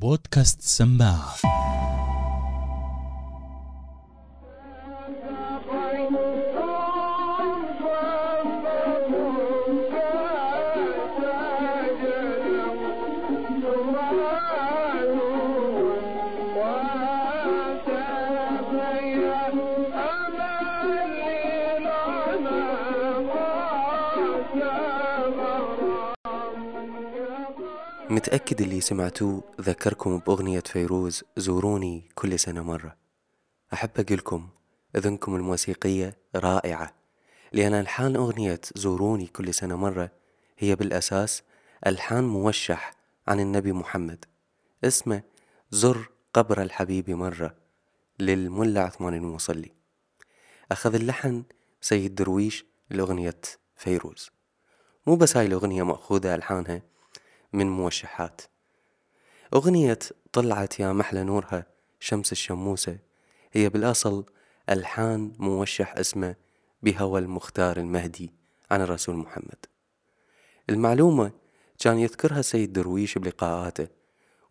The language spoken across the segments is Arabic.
بودكاست سماعة. متأكد اللي سمعتوه ذكركم بأغنية فيروز زوروني كل سنة مرة. أحب أقولكم إذنكم الموسيقية رائعة لأن ألحان أغنية زوروني كل سنة مرة هي بالأساس ألحان موشح عن النبي محمد. اسمه زر قبر الحبيب مرة للملا عثمان المصلي. أخذ اللحن سيد درويش لأغنية فيروز. مو بس هاي الأغنية مأخوذة ألحانها من موشحات. أغنية طلعت يا محلى نورها شمس الشموسة. هي بالأصل ألحان موشح اسمه بهوى المختار المهدي عن الرسول محمد. المعلومة كان يذكرها سيد درويش بلقاءاته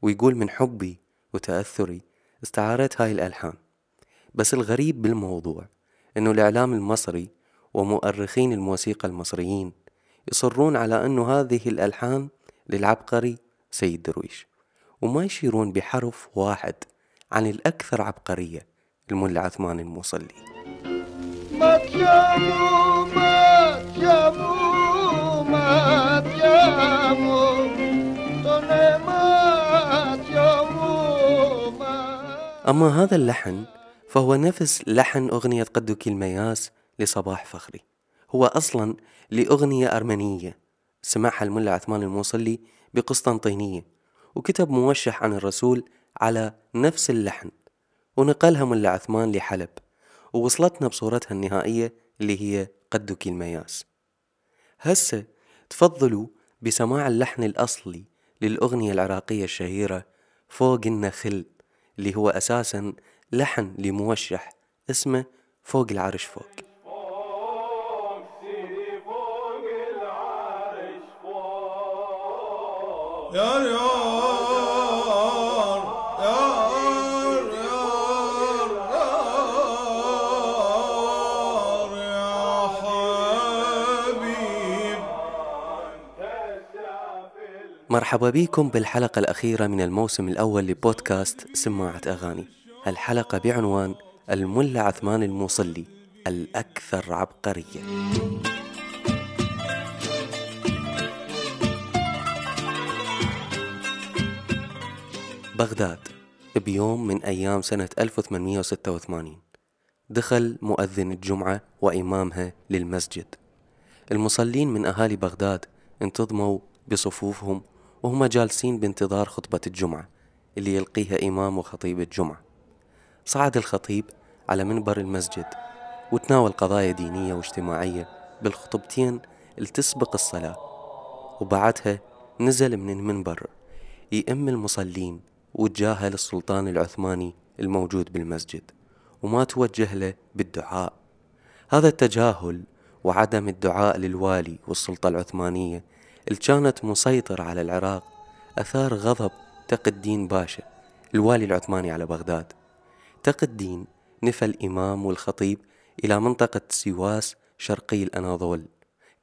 ويقول من حبي وتأثري استعارت هاي الألحان. بس الغريب بالموضوع أنه الإعلام المصري ومؤرخين الموسيقى المصريين يصرون على أنه هذه الألحان للعبقري سيد درويش. وما يشيرون بحرف واحد عن الأكثر عبقرية الملا عثمان المصلي. ما تجامو ما تجامو ما تجامو طني ما تجامو ما أما هذا اللحن فهو نفس لحن أغنية قدك المياس لصباح فخري. هو أصلا لأغنية أرمنية سمعها الملا عثمان الموصلي بقسطنطينية وكتب موشح عن الرسول على نفس اللحن ونقلها ملا عثمان لحلب ووصلتنا بصورتها النهائية اللي هي قدك المياس. هسه تفضلوا بسماع اللحن الأصلي للأغنية العراقية الشهيرة فوق النخل اللي هو أساسا لحن لموشح اسمه فوق العرش فوق. مرحبا بكم بالحلقة الأخيرة من الموسم الأول لبودكاست سماعة أغاني. الحلقة بعنوان الملا عثمان الموصلي الأكثر عبقرية. بغداد بيوم من أيام سنة 1886 دخل مؤذن الجمعة وإمامها للمسجد. المصلين من أهالي بغداد انتظموا بصفوفهم وهم جالسين بانتظار خطبة الجمعة اللي يلقيها إمام وخطيب الجمعة. صعد الخطيب على منبر المسجد وتناول قضايا دينية واجتماعية بالخطبتين اللي تسبق الصلاة. وبعدها نزل من المنبر يئم المصلين وتجاهل السلطان العثماني الموجود بالمسجد وما توجه له بالدعاء. هذا التجاهل وعدم الدعاء للوالي والسلطة العثمانية اللي كانت مسيطرة على العراق أثار غضب تقي الدين باشا الوالي العثماني على بغداد. تقي الدين نفى الإمام والخطيب إلى منطقة سواس شرقي الأناضول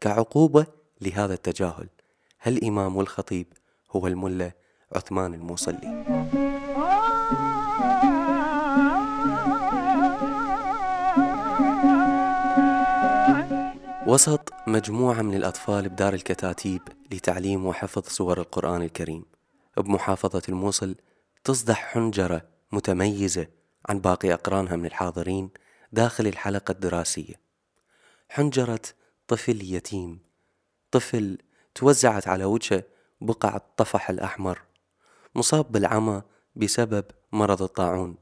كعقوبة لهذا التجاهل. هالإمام والخطيب هو الملا عثمان الموصلي. وسط مجموعة من الأطفال بدار الكتاتيب لتعليم وحفظ سور القرآن الكريم. بمحافظة الموصل تصدح حنجرة متميزة عن باقي أقرانها من الحاضرين داخل الحلقة الدراسية. حنجرة طفل يتيم. طفل توزعت على وجهه بقع الطفح الأحمر. مصاب بالعمى بسبب مرض الطاعون.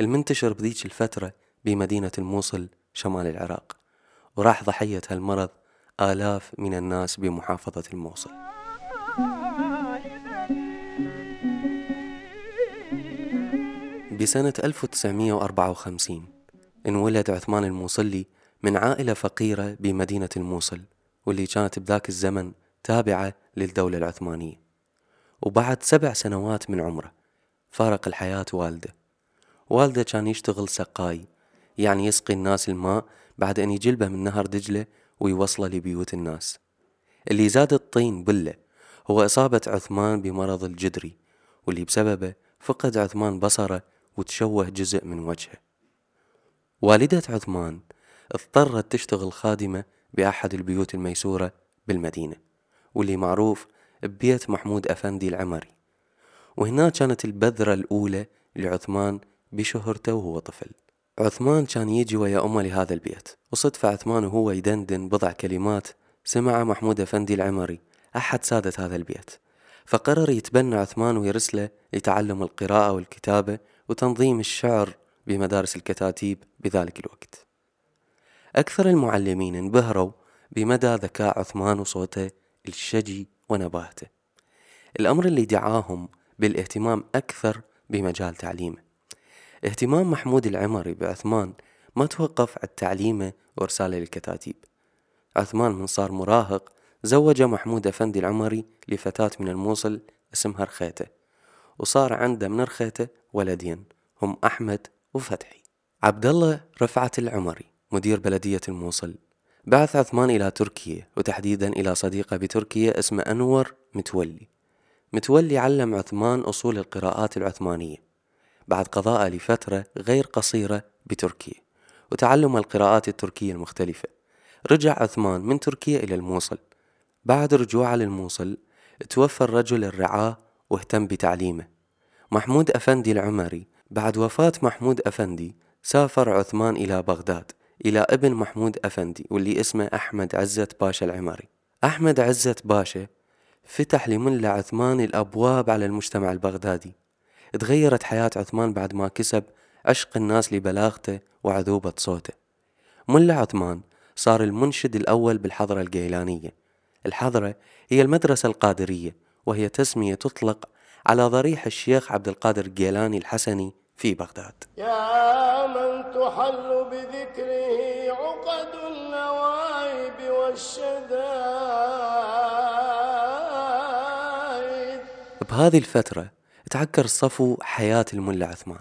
المنتشر بذيك الفترة بمدينة الموصل شمال العراق. وراح ضحية هالمرض آلاف من الناس بمحافظة الموصل. بسنة 1954 انولد عثمان الموصلي من عائلة فقيرة بمدينة الموصل واللي كانت بذاك الزمن تابعة للدولة العثمانية. وبعد سبع سنوات من عمره فارق الحياة والده. والده كان يشتغل سقاي يعني يسقي الناس الماء بعد أن يجلبه من نهر دجلة ويوصله لبيوت الناس. اللي زاد الطين بلة هو إصابة عثمان بمرض الجدري واللي بسببه فقد عثمان بصره وتشوه جزء من وجهه. والدة عثمان اضطرت تشتغل خادمة بأحد البيوت الميسورة بالمدينة واللي معروف ببيت محمود أفندي العمري. وهناك كانت البذرة الأولى لعثمان بشهرته وهو طفل. عثمان كان يجي ويا أمه لهذا البيت. وصدفة عثمان وهو يدندن بضع كلمات سمع محمود أفندي العمري أحد سادة هذا البيت. فقرر يتبنى عثمان ويرسله لتعلم القراءة والكتابة وتنظيم الشعر بمدارس الكتاتيب بذلك الوقت. أكثر المعلمين انبهروا بمدى ذكاء عثمان وصوته الشجي ونباهته. الأمر اللي دعاهم بالاهتمام أكثر بمجال تعليمه. اهتمام محمود العمري بعثمان ما توقف عن تعليمه وإرساله للكتاتيب. عثمان من صار مراهق زوج محمود أفندي العمري لفتاة من الموصل اسمها رخيتة وصار عنده من رخيتة ولدين هم أحمد وفتحي. عبد الله رفعت العمري مدير بلدية الموصل بعث عثمان إلى تركيا وتحديدا إلى صديقة بتركيا اسمه أنور متولي. متولي علم عثمان أصول القراءات العثمانية. بعد قضاء لفترة غير قصيرة بتركيا وتعلم القراءات التركية المختلفة. رجع عثمان من تركيا إلى الموصل. بعد رجوعه للموصل توفى الرجل الرعاة واهتم بتعليمه. محمود أفندي العمري بعد وفاة محمود أفندي سافر عثمان إلى بغداد إلى ابن محمود أفندي واللي اسمه أحمد عزت باشا العمري. أحمد عزت باشا فتح لملا عثمان الأبواب على المجتمع البغدادي. تغيرت حياة عثمان بعد ما كسب عشق الناس لبلاغته وعذوبة صوته. ملا عثمان صار المنشد الأول بالحضرة الجيلانية. الحضرة هي المدرسة القادرية وهي تسمية تطلق على ضريح الشيخ عبد القادر الجيلاني الحسني في بغداد. يا من تحل بذكره عقد النوائب والشدائد. بهذه الفترة تعكر صفو حياة الملا عثمان.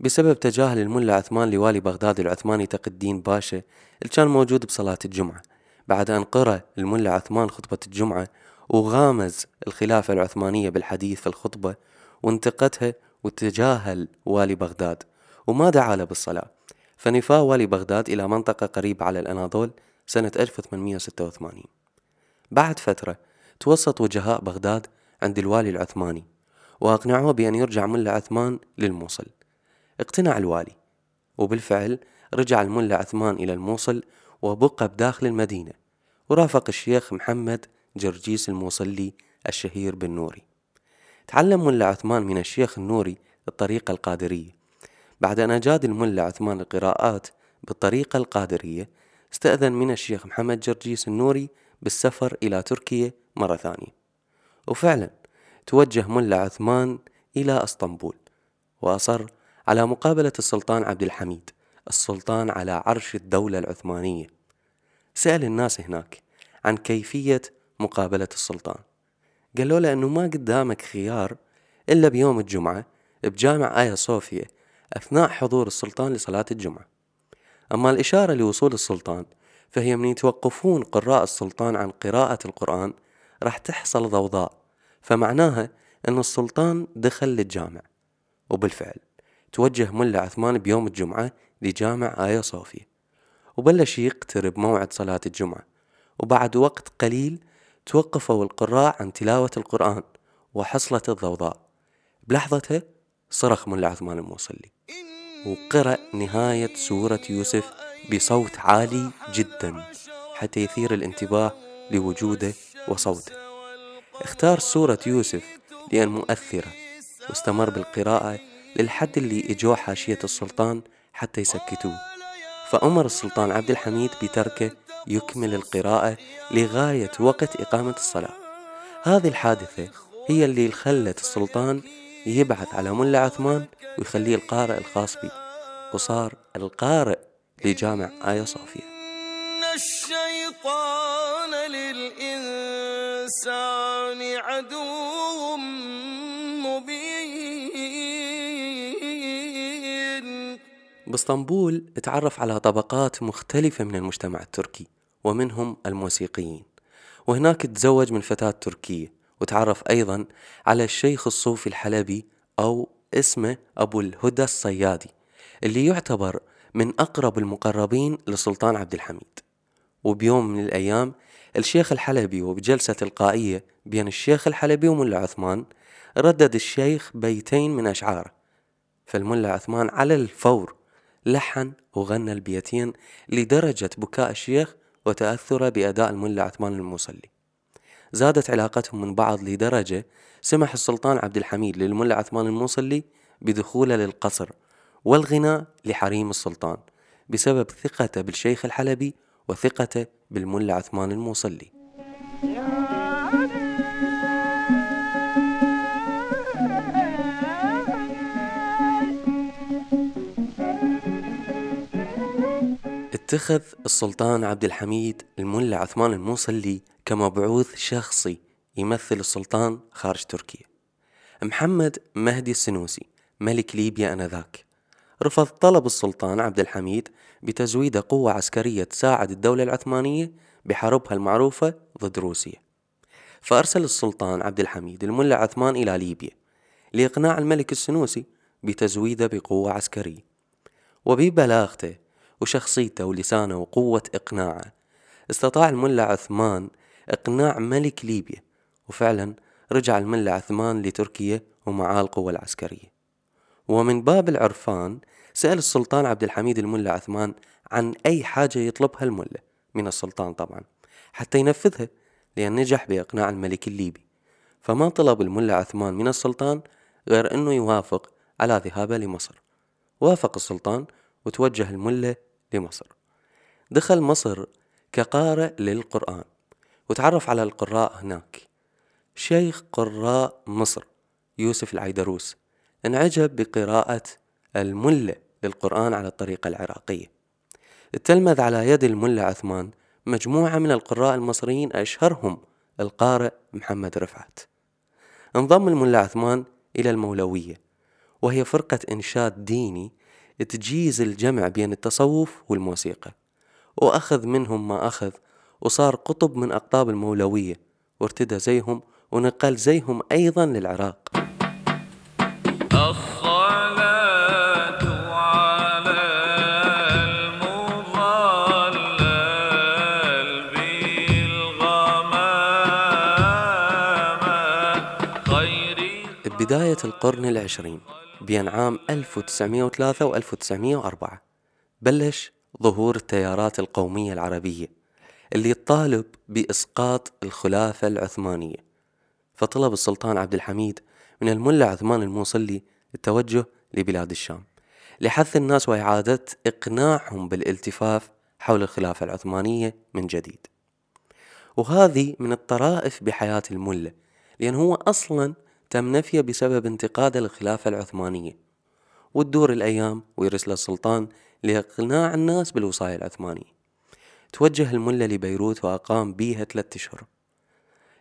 بسبب تجاهل الملا عثمان لوالي بغداد العثماني تقي الدين باشا اللي كان موجود بصلاة الجمعة. بعد أن قرأ الملا عثمان خطبة الجمعة وغامز الخلافة العثمانية بالحديث في الخطبة وانتقتها وتجاهل والي بغداد. وما دعا له بالصلاة. فنفاه والي بغداد إلى منطقة قريبة على الأناضول سنة 1886 بعد فترة توسط وجهاء بغداد عند الوالي العثماني. وأقنعوه بأن يرجع ملا عثمان للموصل. اقتنع الوالي وبالفعل رجع الملا عثمان إلى الموصل وبقى بداخل المدينة ورافق الشيخ محمد جرجيس الموصلي الشهير بالنوري. تعلم ملا عثمان من الشيخ النوري الطريقة القادرية. بعد أن أجاد الملا عثمان القراءات بالطريقة القادرية استأذن من الشيخ محمد جرجيس النوري بالسفر إلى تركيا مرة ثانية. وفعلا توجه ملا عثمان إلى إسطنبول وأصر على مقابلة السلطان عبد الحميد السلطان على عرش الدولة العثمانية. سأل الناس هناك عن كيفية مقابلة السلطان. قالوا له أنه ما قدامك خيار إلا بيوم الجمعة بجامع آيا صوفيا أثناء حضور السلطان لصلاة الجمعة. أما الإشارة لوصول السلطان فهي من يتوقفون قراء السلطان عن قراءة القرآن راح تحصل ضوضاء. فمعناها أن السلطان دخل للجامع. وبالفعل توجه ملا عثمان بيوم الجمعة لجامع آيا صوفيا وبلش يقترب موعد صلاة الجمعة. وبعد وقت قليل توقفوا القراء عن تلاوة القرآن وحصلت الضوضاء. بلحظتها صرخ ملا عثمان الموصلي. وقرأ نهاية سورة يوسف بصوت عالي جدا حتى يثير الانتباه لوجوده وصوته. اختار سورة يوسف لأن مؤثرة واستمر بالقراءة للحد اللي إجوا حاشية السلطان حتى يسكتوه. فأمر السلطان عبد الحميد بتركه يكمل القراءة لغاية وقت إقامة الصلاة. هذه الحادثة هي اللي خلت السلطان يبعث على ملا عثمان ويخليه القارئ الخاص به وصار القارئ لجامع آيا صوفيا إن الشيطان للإنسان عدو مبين. باسطنبول تعرف على طبقات مختلفة من المجتمع التركي ومنهم الموسيقيين. وهناك تزوج من فتاة تركية وتعرف أيضا على الشيخ الصوفي الحلبي أو اسمه أبو الهدى الصيادي اللي يعتبر من أقرب المقربين للسلطان عبد الحميد. وبيوم من الأيام الشيخ الحلبي وبجلسة تلقائية بين الشيخ الحلبي وملا عثمان ردد الشيخ بيتين من أشعاره فالملا عثمان على الفور لحن وغنى البيتين لدرجة بكاء الشيخ وتأثره بأداء الملا عثمان المصلي. زادت علاقتهم من بعض لدرجة سمح السلطان عبد الحميد للملا عثمان الموصلي بدخوله للقصر والغناء لحريم السلطان بسبب ثقته بالشيخ الحلبي وثقته بالملا عثمان الموصلي. اتخذ السلطان عبد الحميد الملا عثمان الموصلي كمبعوث شخصي يمثل السلطان خارج تركيا. محمد مهدي السنوسي ملك ليبيا آنذاك. رفض طلب السلطان عبد الحميد بتزويد قوة عسكرية تساعد الدولة العثمانية بحربها المعروفة ضد روسيا. فأرسل السلطان عبد الحميد الملا عثمان إلى ليبيا لإقناع الملك السنوسي بتزويده بقوة عسكرية. وببلاغته وشخصيته ولسانه وقوة إقناعه استطاع الملا عثمان إقناع ملك ليبيا. وفعلا رجع الملا عثمان لتركيا ومعاه القوة العسكرية. ومن باب العرفان سأل السلطان عبد الحميد الملا عثمان عن أي حاجة يطلبها الملا من السلطان طبعا حتى ينفذها لأن نجح بإقناع الملك الليبي. فما طلب الملا عثمان من السلطان غير أنه يوافق على ذهابه لمصر. وافق السلطان وتوجه الملا لمصر. دخل مصر كقارئ للقرآن وتعرف على القراء هناك. شيخ قراء مصر يوسف العيدروس. انعجب بقراءة الملة للقرآن على الطريقة العراقية. التلمذ على يد الملا عثمان مجموعة من القراء المصريين أشهرهم القارئ محمد رفعت. انضم الملا عثمان إلى المولوية وهي فرقة إنشاد ديني تجيز الجمع بين التصوف والموسيقى وأخذ منهم ما أخذ وصار قطب من أقطاب المولوية وارتدى زيهم ونقل زيهم أيضا للعراق. بداية القرن العشرين بين عام 1903 و 1904 بلش ظهور التيارات القومية العربية اللي تطالب بإسقاط الخلافة العثمانية. فطلب السلطان عبد الحميد من الملا عثمان الموصلي التوجه لبلاد الشام. لحث الناس وإعادة إقناعهم بالالتفاف حول الخلافة العثمانية من جديد. وهذه من الطرائف بحياة الملا لأن هو أصلا تم نفيه بسبب انتقاده للخلافة العثمانية. وتدور الأيام ويرسل السلطان لإقناع الناس بالوصاية العثمانية. توجه الملا لبيروت وأقام بيها ثلاثة أشهر.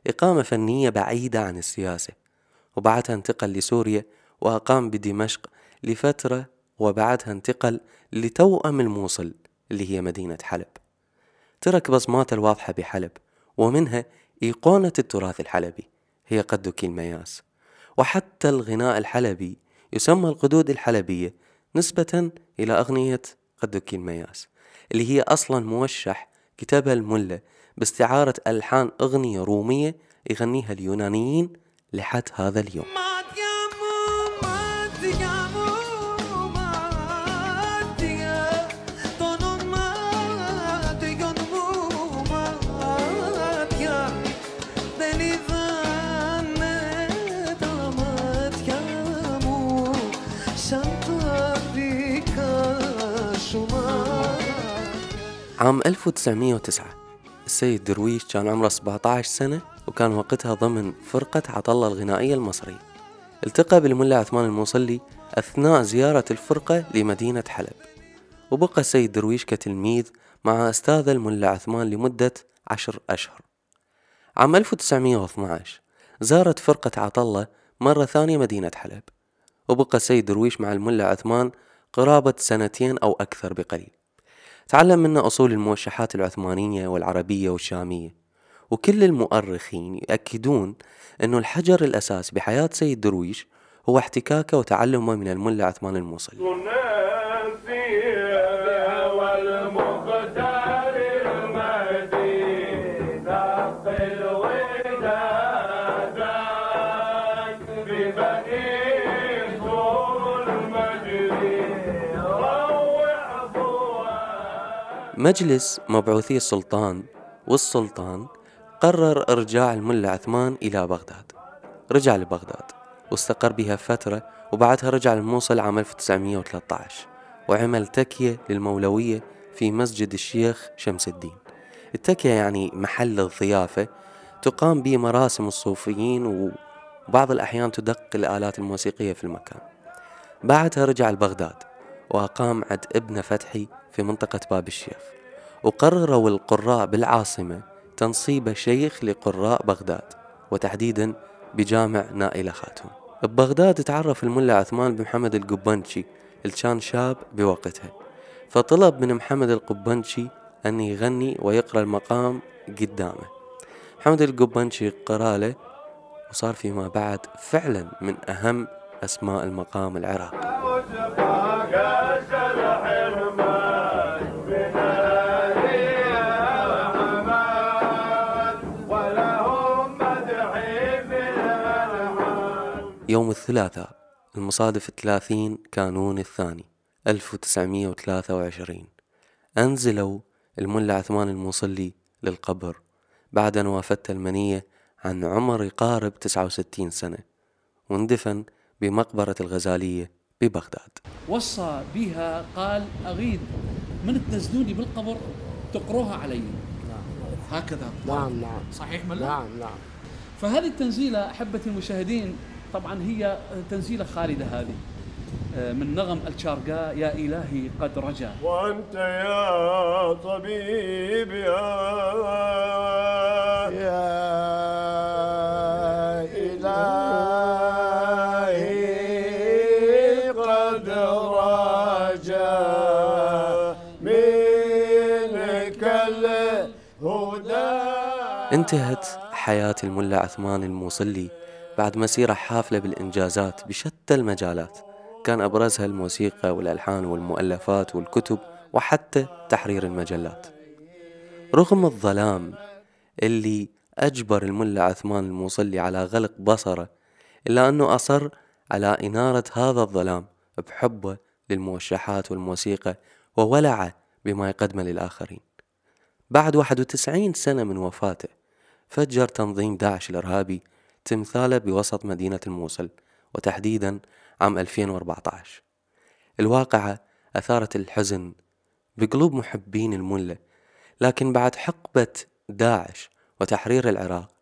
إقامة فنية بعيدة عن السياسة وبعدها انتقل لسوريا وأقام بدمشق لفترة وبعدها انتقل لتوأم الموصل اللي هي مدينة حلب. ترك بصمات الواضحة بحلب ومنها إيقونة التراث الحلبي هي قدك المياس وحتى الغناء الحلبي يسمى القدود الحلبية نسبة إلى أغنية قدك المياس اللي هي أصلا موشح كتبها الملا باستعارة ألحان أغنية رومية يغنيها اليونانيين لحد هذا اليوم. عام 1909 السيد درويش كان عمره 17 سنة وكان وقتها ضمن فرقة عطلة الغنائية المصرية. التقى بالملا عثمان الموصلي أثناء زيارة الفرقة لمدينة حلب. وبقى السيد درويش كتلميذ مع أستاذ الملا عثمان لمدة عشر أشهر. عام 1912 زارت فرقة عطلة مرة ثانية مدينة حلب. وبقى السيد درويش مع الملا عثمان قرابة سنتين أو أكثر بقليل. تعلم منه أصول الموشحات العثمانية والعربية والشامية. وكل المؤرخين يأكدون أنه الحجر الأساس بحياة سيد درويش هو احتكاكه وتعلمه من الملا عثمان الموصلي. مجلس مبعوثي السلطان والسلطان قرر إرجاع الملا عثمان إلى بغداد. رجع لبغداد واستقر بها فترة وبعدها رجع للموصل عام 1913 وعمل تكية للمولوية في مسجد الشيخ شمس الدين. التكية يعني محل الضيافة تقام به مراسم الصوفيين وبعض الأحيان تدق الآلات الموسيقية في المكان. بعدها رجع لبغداد وأقام عند ابن فتحي في منطقة باب الشيخ وقرروا القراء بالعاصمة تنصيب شيخ لقراء بغداد وتحديدا بجامع نائلة خاتون. ببغداد تعرف الملا عثمان بمحمد القبنشي اللي كان شاب بوقتها فطلب من محمد القبنشي أن يغني ويقرأ المقام قدامه. محمد القبنشي قرأ له وصار فيما بعد فعلا من أهم أسماء المقام العراقي. الثلاثاء المصادف 30 كانون الثاني 1923 أنزلوا الملا عثمان الموصلي للقبر بعد أن وافته المنية عن عمر يقارب 69 سنة واندفن بمقبرة الغزالية ببغداد. وصى بها قال أغيد من تنزلوني بالقبر تقروها علي. هكذا. نعم نعم. صحيح ملا؟ نعم نعم. فهذه التنزيلة أحبتي المشاهدين طبعا هي تنزيلة خالدة هذه آه، من نغم الشارقاء يا إلهي قد رجا. وأنت يا طبيب يا يا إلهي قد رجا. منك الهدى. انتهت حياة الملا عثمان الموصلي. بعد مسيرة حافلة بالإنجازات بشتى المجالات. كان أبرزها الموسيقى والألحان والمؤلفات والكتب وحتى تحرير المجلات. رغم الظلام اللي أجبر الملا عثمان الموصلي على غلق بصره إلا أنه أصر على إنارة هذا الظلام بحبه للموشحات والموسيقى وولعه بما يقدمه للآخرين. بعد 91 سنة من وفاته فجر تنظيم داعش الإرهابي تمثاله بوسط مدينة الموصل وتحديدا عام 2014 الواقعة أثارت الحزن بقلوب محبين الملة لكن بعد حقبة داعش وتحرير العراق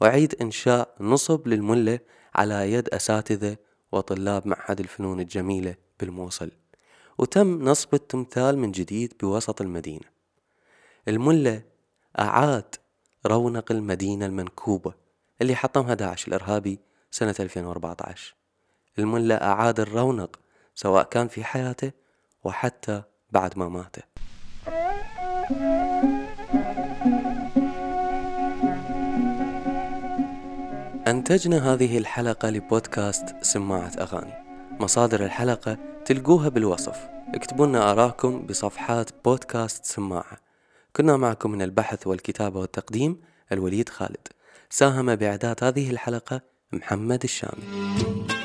وعيد إنشاء نصب للملة على يد أساتذة وطلاب معهد الفنون الجميلة بالموصل. وتم نصب التمثال من جديد بوسط المدينة. الملة أعاد رونق المدينة المنكوبة اللي حطمها داعش الإرهابي سنة 2014 الملا أعاد الرونق سواء كان في حياته وحتى بعد ما مات أنتجنا هذه الحلقة لبودكاست سماعة أغاني. مصادر الحلقة تلقوها بالوصف. اكتبوا لنا آراءكم بصفحات بودكاست سماعة. كنا معكم من البحث والكتابة والتقديم الوليد خالد. ساهم بإعداد هذه الحلقة محمد الشامي.